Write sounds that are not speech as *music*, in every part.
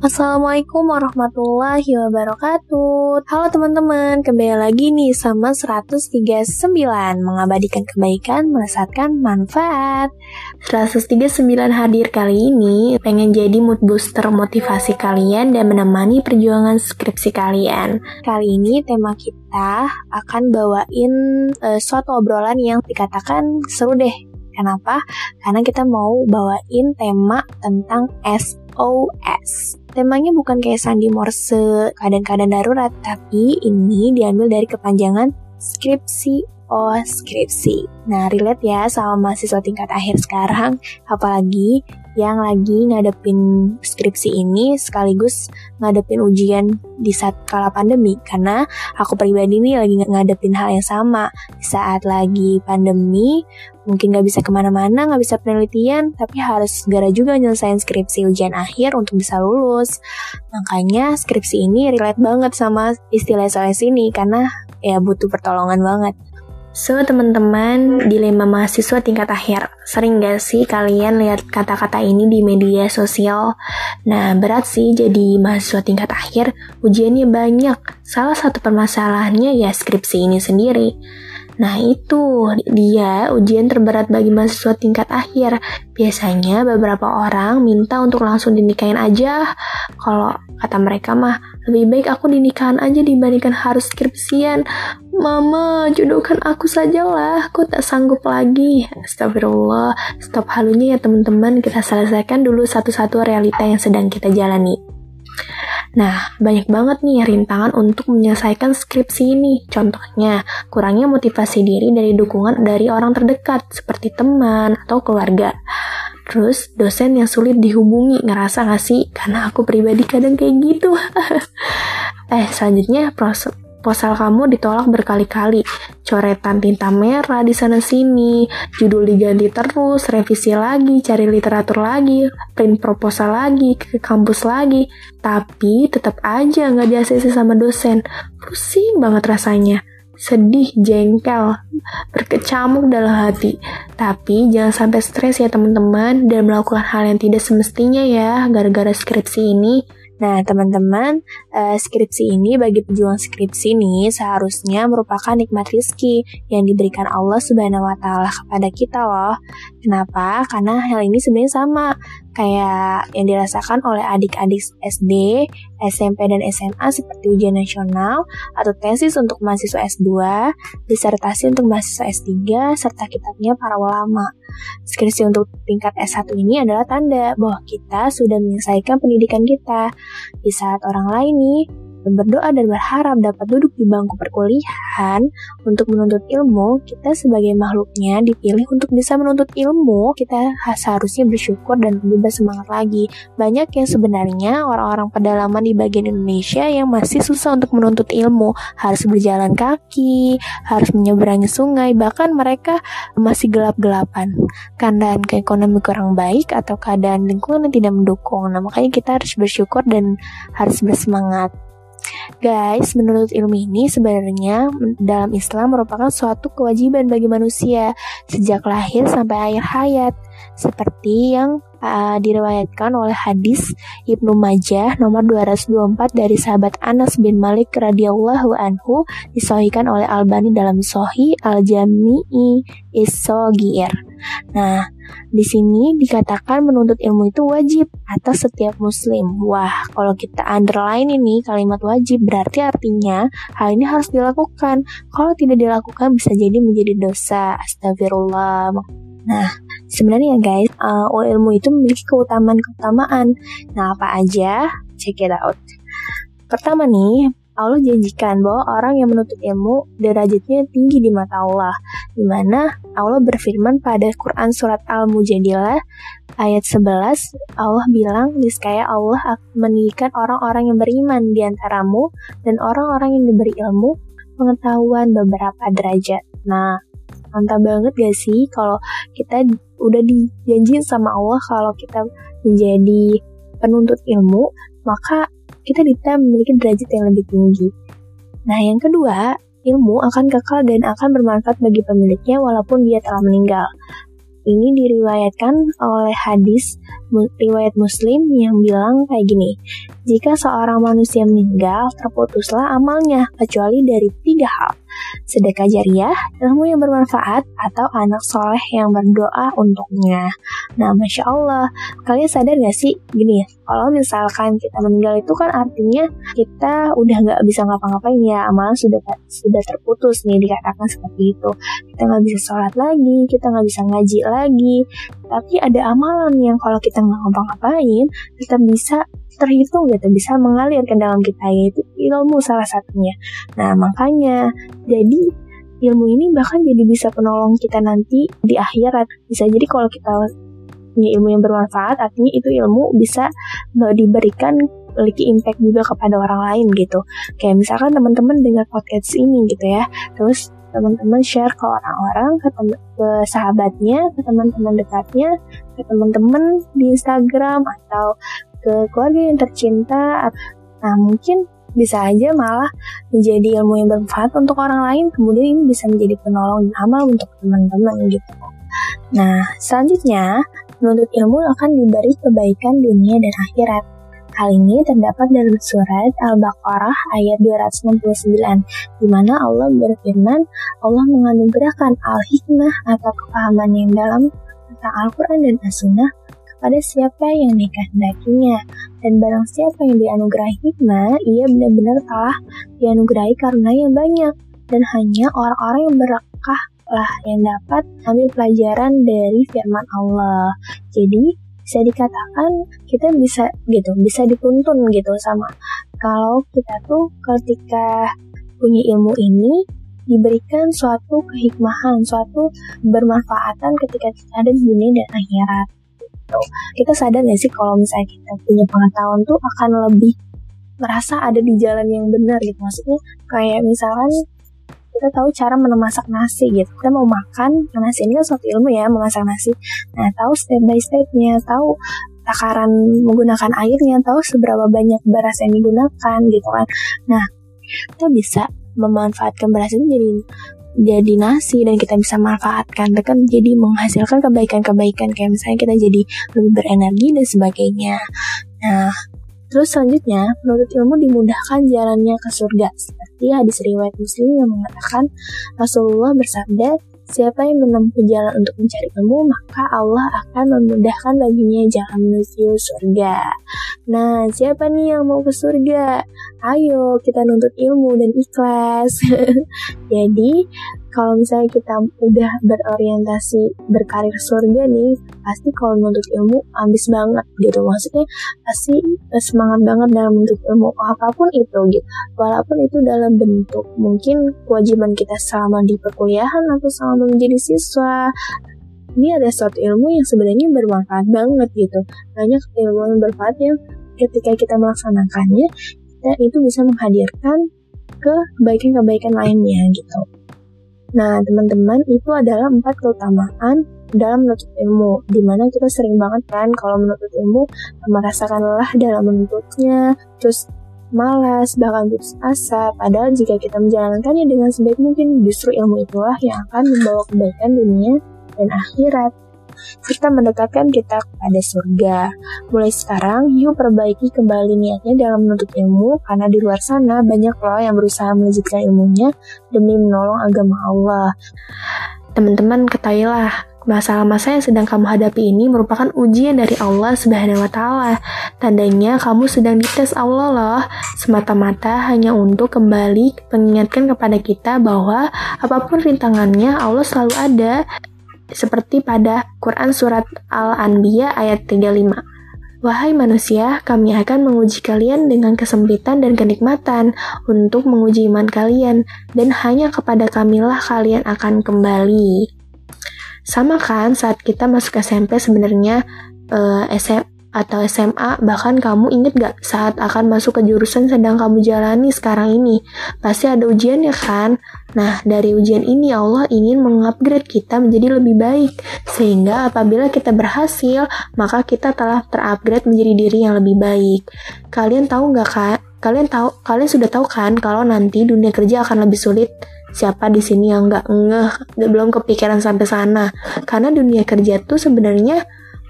Assalamualaikum warahmatullahi wabarakatuh. Halo teman-teman, kembali lagi nih sama 139 Mengabadikan kebaikan, melesatkan manfaat. 139 hadir kali ini. Pengen jadi mood booster motivasi kalian Dan menemani perjuangan skripsi kalian. Kali ini tema kita akan bawain uh, suatu obrolan yang dikatakan seru deh. Kenapa? Karena kita mau bawain tema tentang SOS Temanya bukan kayak sandi morse keadaan-keadaan darurat, tapi ini diambil dari kepanjangan skripsi oh skripsi. Nah, relate ya sama mahasiswa tingkat akhir sekarang, apalagi yang lagi ngadepin skripsi ini sekaligus ngadepin ujian di saat kala pandemi. Karena aku pribadi nih lagi ngadepin hal yang sama. Di saat lagi pandemi mungkin nggak bisa ke mana-mana nggak bisa penelitian tapi harus segera juga nyelesain skripsi ujian akhir untuk bisa lulus. Makanya skripsi ini relate banget sama istilah SOS ini karena ya butuh pertolongan banget So, teman-teman, dilema mahasiswa tingkat akhir. Sering gak sih kalian lihat kata-kata ini di media sosial? Nah, berat sih jadi mahasiswa tingkat akhir, ujiannya banyak. Salah satu permasalahannya ya skripsi ini sendiri. Nah itu dia ujian terberat bagi mahasiswa tingkat akhir. Biasanya beberapa orang minta untuk langsung dinikahin aja. Kalau kata mereka mah lebih baik aku dinikahan aja dibandingkan harus skripsian. Mama, jodohkan aku sajalah, aku tak sanggup lagi. Astagfirullah, stop halunya ya teman-teman, kita selesaikan dulu satu-satu realita yang sedang kita jalani. Nah, banyak banget nih rintangan untuk menyelesaikan skripsi ini. Contohnya, kurangnya motivasi diri dari dukungan dari orang terdekat, seperti teman atau keluarga. Terus, dosen yang sulit dihubungi, ngerasa gak sih? Karena aku pribadi kadang kayak gitu. *laughs* eh, selanjutnya, proses Proposal kamu ditolak berkali-kali. Coretan tinta merah di sana-sini, judul diganti terus, revisi lagi, cari literatur lagi, print proposal lagi, ke kampus lagi. Tapi tetap aja nggak di ACC sama dosen. Pusing banget rasanya sedih, jengkel, berkecamuk dalam hati. Tapi jangan sampai stres ya teman-teman dan melakukan hal yang tidak semestinya ya gara-gara skripsi ini. Nah, teman-teman, uh, skripsi ini bagi pejuang skripsi ini seharusnya merupakan nikmat rizki yang diberikan Allah Subhanahu wa taala kepada kita loh. Kenapa? Karena hal ini sebenarnya sama kayak yang dirasakan oleh adik-adik SD, SMP, dan SMA seperti ujian nasional atau tesis untuk mahasiswa S2, disertasi untuk mahasiswa S3, serta kitabnya para ulama. Skripsi untuk tingkat S1 ini adalah tanda bahwa kita sudah menyelesaikan pendidikan kita. Di saat orang lain nih berdoa dan berharap dapat duduk di bangku perkuliahan untuk menuntut ilmu, kita sebagai makhluknya dipilih untuk bisa menuntut ilmu, kita seharusnya bersyukur dan lebih bersemangat lagi. Banyak yang sebenarnya orang-orang pedalaman di bagian Indonesia yang masih susah untuk menuntut ilmu, harus berjalan kaki, harus menyeberangi sungai, bahkan mereka masih gelap-gelapan. Keadaan keekonomi kurang baik atau keadaan lingkungan yang tidak mendukung. Nah, makanya kita harus bersyukur dan harus bersemangat. Guys, menurut ilmu ini sebenarnya dalam Islam merupakan suatu kewajiban bagi manusia sejak lahir sampai akhir hayat. Seperti yang uh, diriwayatkan oleh hadis Ibnu Majah nomor 224 dari sahabat Anas bin Malik radhiyallahu anhu disohikan oleh Albani dalam Sohi Al-Jami'i Is-Sogir. Nah, di sini dikatakan menuntut ilmu itu wajib atas setiap muslim. Wah, kalau kita underline ini kalimat wajib berarti artinya hal ini harus dilakukan. Kalau tidak dilakukan bisa jadi menjadi dosa. Astagfirullah. Nah, sebenarnya guys, uh, ilmu itu memiliki keutamaan-keutamaan. Nah, apa aja? Check it out. Pertama nih, Allah janjikan bahwa orang yang menuntut ilmu derajatnya tinggi di mata Allah. Di mana Allah berfirman pada Quran surat Al-Mujadilah ayat 11, Allah bilang, niscaya Allah akan meninggikan orang-orang yang beriman di antaramu dan orang-orang yang diberi ilmu pengetahuan beberapa derajat. Nah, mantap banget gak sih kalau kita udah dijanjiin sama Allah kalau kita menjadi penuntut ilmu, maka kita bisa memiliki derajat yang lebih tinggi. Nah, yang kedua, ilmu akan kekal dan akan bermanfaat bagi pemiliknya walaupun dia telah meninggal. Ini diriwayatkan oleh hadis riwayat Muslim yang bilang kayak gini. Jika seorang manusia meninggal, terputuslah amalnya kecuali dari tiga hal sedekah jariah, ilmu yang bermanfaat, atau anak soleh yang berdoa untuknya. Nah, Masya Allah, kalian sadar gak sih? Gini ya, kalau misalkan kita meninggal itu kan artinya kita udah gak bisa ngapa-ngapain ya, amalan sudah sudah terputus nih dikatakan seperti itu. Kita gak bisa sholat lagi, kita gak bisa ngaji lagi, tapi ada amalan yang kalau kita nggak ngapa-ngapain, kita bisa terhitung gitu bisa mengalir ke dalam kita yaitu ilmu salah satunya. Nah makanya jadi ilmu ini bahkan jadi bisa penolong kita nanti di akhirat. Bisa jadi kalau kita punya ilmu yang bermanfaat artinya itu ilmu bisa diberikan memiliki impact juga kepada orang lain gitu. Kayak misalkan teman-teman dengar podcast ini gitu ya, terus teman-teman share ke orang-orang, ke, ke sahabatnya, ke teman-teman dekatnya, ke teman-teman di Instagram atau ke keluarga yang tercinta. Nah, mungkin bisa aja malah menjadi ilmu yang bermanfaat untuk orang lain, kemudian ini bisa menjadi penolong dan amal untuk teman-teman gitu. Nah, selanjutnya, menuntut ilmu akan diberi kebaikan dunia dan akhirat. Hal ini terdapat dalam surat Al-Baqarah ayat 269, di mana Allah berfirman, Allah menganugerahkan al-hikmah atau kepahaman yang dalam tentang Al-Quran dan As-Sunnah pada siapa yang dikehendakinya. Dan barang siapa yang dianugerahi hikmah, ia benar-benar telah dianugerahi karena yang banyak. Dan hanya orang-orang yang berkah lah yang dapat ambil pelajaran dari firman Allah. Jadi bisa dikatakan kita bisa gitu, bisa dituntun gitu sama kalau kita tuh ketika punya ilmu ini diberikan suatu kehikmahan, suatu bermanfaatan ketika kita ada di dunia dan akhirat gitu. Kita sadar gak sih kalau misalnya kita punya pengetahuan tuh akan lebih merasa ada di jalan yang benar gitu. Maksudnya kayak misalkan kita tahu cara memasak nasi gitu. Kita mau makan nasi ini kan suatu ilmu ya memasak nasi. Nah tahu step by stepnya, tahu takaran menggunakan airnya, tahu seberapa banyak beras yang digunakan gitu kan. Nah kita bisa memanfaatkan beras itu jadi jadi nasi dan kita bisa manfaatkan. Kan jadi menghasilkan kebaikan-kebaikan. Kayak misalnya kita jadi lebih berenergi dan sebagainya. Nah terus selanjutnya menurut ilmu dimudahkan jalannya ke surga. Seperti hadis riwayat muslim yang mengatakan Rasulullah bersabda Siapa yang menempuh jalan untuk mencari ilmu, maka Allah akan memudahkan baginya jalan menuju surga. Nah, siapa nih yang mau ke surga? Ayo, kita nuntut ilmu dan ikhlas. *laughs* Jadi, kalau misalnya kita udah berorientasi berkarir surga nih, pasti kalau menuntut ilmu ambis banget gitu. Maksudnya pasti semangat banget dalam menuntut ilmu apa pun itu gitu. Walaupun itu dalam bentuk mungkin kewajiban kita selama di perkuliahan atau selama menjadi siswa. Ini ada suatu ilmu yang sebenarnya bermanfaat banget gitu. Banyak ilmu yang bermanfaat yang ketika kita melaksanakannya, kita itu bisa menghadirkan ke kebaikan-kebaikan lainnya gitu. Nah, teman-teman, itu adalah empat keutamaan dalam menuntut ilmu, di mana kita sering banget kan kalau menuntut ilmu merasakan lelah dalam menuntutnya, terus malas, bahkan putus asa, padahal jika kita menjalankannya dengan sebaik mungkin, justru ilmu itulah yang akan membawa kebaikan dunia dan akhirat serta mendekatkan kita kepada surga. Mulai sekarang, yuk perbaiki kembali niatnya dalam menuntut ilmu, karena di luar sana banyak loh yang berusaha melanjutkan ilmunya demi menolong agama Allah. Teman-teman ketahuilah, masalah-masalah yang sedang kamu hadapi ini merupakan ujian dari Allah Subhanahu wa taala. Tandanya kamu sedang dites Allah loh, semata-mata hanya untuk kembali mengingatkan kepada kita bahwa apa pun rintangannya Allah selalu ada seperti pada Quran Surat Al-Anbiya ayat 35. Wahai manusia, kami akan menguji kalian dengan kesempitan dan kenikmatan untuk menguji iman kalian, dan hanya kepada kamilah kalian akan kembali. Sama kan saat kita masuk SMP sebenarnya eh, SM, atau SMA, bahkan kamu inget gak saat akan masuk ke jurusan sedang kamu jalani sekarang ini? Pasti ada ujian ya kan? Nah, dari ujian ini Allah ingin mengupgrade kita menjadi lebih baik, sehingga apabila kita berhasil, maka kita telah terupgrade menjadi diri yang lebih baik. Kalian tahu nggak kak? Kalian tahu, kalian sudah tahu kan kalau nanti dunia kerja akan lebih sulit Siapa di sini yang nggak ngeh, belum kepikiran sampai sana? Karena dunia kerja tuh sebenarnya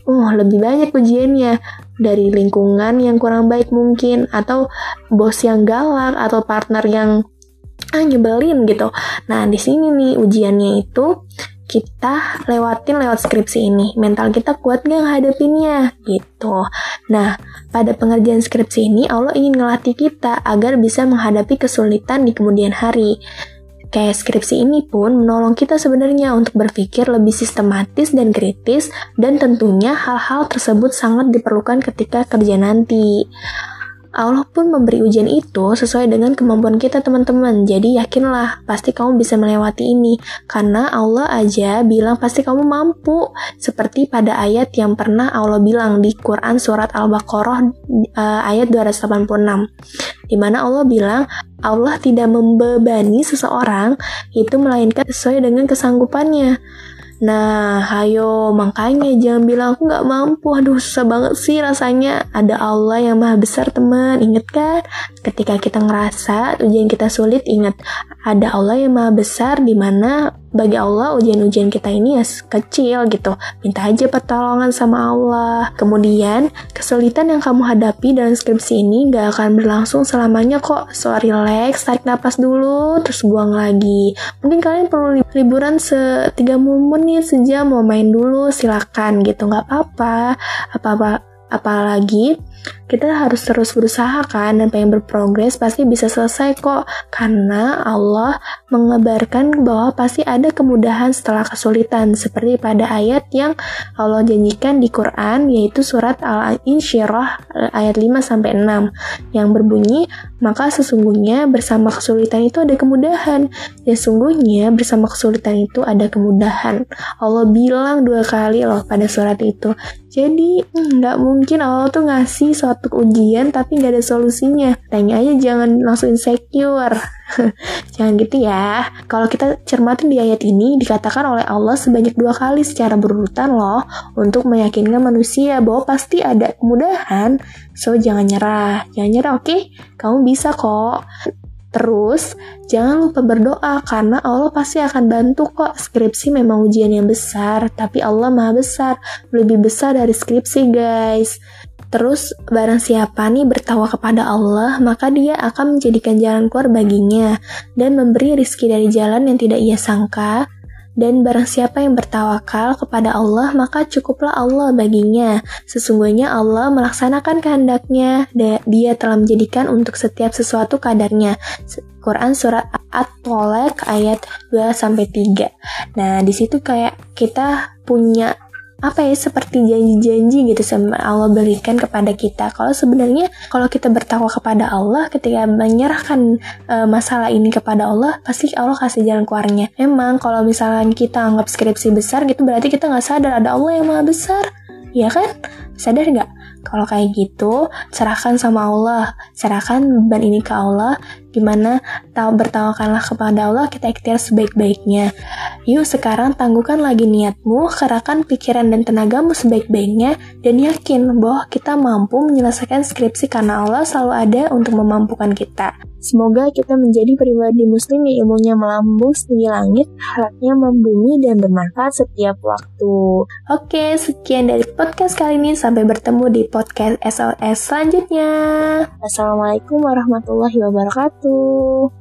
oh lebih banyak ujiannya dari lingkungan yang kurang baik mungkin atau bos yang galak atau partner yang ah nyebelin gitu. Nah, di sini nih ujiannya itu kita lewatin lewat skripsi ini. Mental kita kuat gak ngadepinnya? Gitu. Nah, pada pengerjaan skripsi ini, Allah ingin ngelatih kita agar bisa menghadapi kesulitan di kemudian hari. Kayak skripsi ini pun menolong kita sebenarnya untuk berpikir lebih sistematis dan kritis, dan tentunya hal-hal tersebut sangat diperlukan ketika kerja nanti. Allah pun memberi ujian itu sesuai dengan kemampuan kita teman-teman. Jadi yakinlah, pasti kamu bisa melewati ini. Karena Allah aja bilang pasti kamu mampu. Seperti pada ayat yang pernah Allah bilang di Quran surat Al-Baqarah uh, ayat 286. Di mana Allah bilang, Allah tidak membebani seseorang itu melainkan sesuai dengan kesanggupannya. Nah, hayo makanya jangan bilang aku nggak mampu. Aduh, susah banget sih rasanya. Ada Allah yang maha besar, teman. Ingat kan? Ketika kita ngerasa ujian kita sulit, ingat ada Allah yang maha besar di mana bagi Allah ujian-ujian kita ini ya kecil gitu. Minta aja pertolongan sama Allah. Kemudian, kesulitan yang kamu hadapi dalam skripsi ini gak akan berlangsung selamanya kok. So, relax, tarik nafas dulu, terus buang lagi. Mungkin kalian perlu liburan se 3 menit, sejam, mau main dulu, silakan gitu. Gak apa-apa. Apa-apa apalagi kita harus terus berusaha kan dan pengen berprogres pasti bisa selesai kok. Karena Allah mengabarkan bahwa pasti ada kemudahan setelah kesulitan seperti pada ayat yang Allah janjikan di Quran yaitu surat Al-Insyirah ayat 5 sampai 6 yang berbunyi maka sesungguhnya bersama kesulitan itu ada kemudahan. Ya sungguhnya bersama kesulitan itu ada kemudahan. Allah bilang dua kali loh pada surat itu. Jadi nggak mungkin Allah tuh ngasih suatu ujian tapi nggak ada solusinya. Tanya aja jangan langsung insecure. *laughs* jangan gitu ya. Kalau kita cermatin di ayat ini dikatakan oleh Allah sebanyak dua kali secara berurutan loh untuk meyakinkan manusia bahwa pasti ada kemudahan. So jangan nyerah, jangan nyerah oke? Okay? Kamu bisa kok. Terus, jangan lupa berdoa karena Allah pasti akan bantu kok. Skripsi memang ujian yang besar, tapi Allah maha besar, lebih besar dari skripsi guys. Terus barang siapa nih bertawa kepada Allah, maka dia akan menjadikan jalan keluar baginya dan memberi rizki dari jalan yang tidak ia sangka. Dan barang siapa yang bertawakal kepada Allah, maka cukuplah Allah baginya. Sesungguhnya Allah melaksanakan kehendaknya, dia telah menjadikan untuk setiap sesuatu kadarnya. Quran surat At-Tolek ayat 2-3. Nah, di situ kayak kita punya apa ya seperti janji-janji gitu sama Allah berikan kepada kita. Kalau sebenarnya kalau kita bertakwa kepada Allah ketika menyerahkan e, masalah ini kepada Allah, pasti Allah kasih jalan keluarnya. Memang kalau misalnya kita anggap skripsi besar gitu berarti kita nggak sadar ada Allah yang maha besar. Ya kan? Sadar nggak? Kalau kayak gitu, serahkan sama Allah, serahkan beban ini ke Allah, di mana bertawakallah kepada Allah kita ikhtiar sebaik-baiknya. Yuk sekarang tangguhkan lagi niatmu, kerahkan pikiran dan tenagamu sebaik-baiknya, dan yakin bahwa kita mampu menyelesaikan skripsi karena Allah selalu ada untuk memampukan kita. Semoga kita menjadi pribadi muslim yang ilmunya melambung setinggi langit, harapnya membumi dan bermanfaat setiap waktu. Oke, sekian dari podcast kali ini. Sampai bertemu di podcast SOS selanjutnya. Assalamualaikum warahmatullahi wabarakatuh. to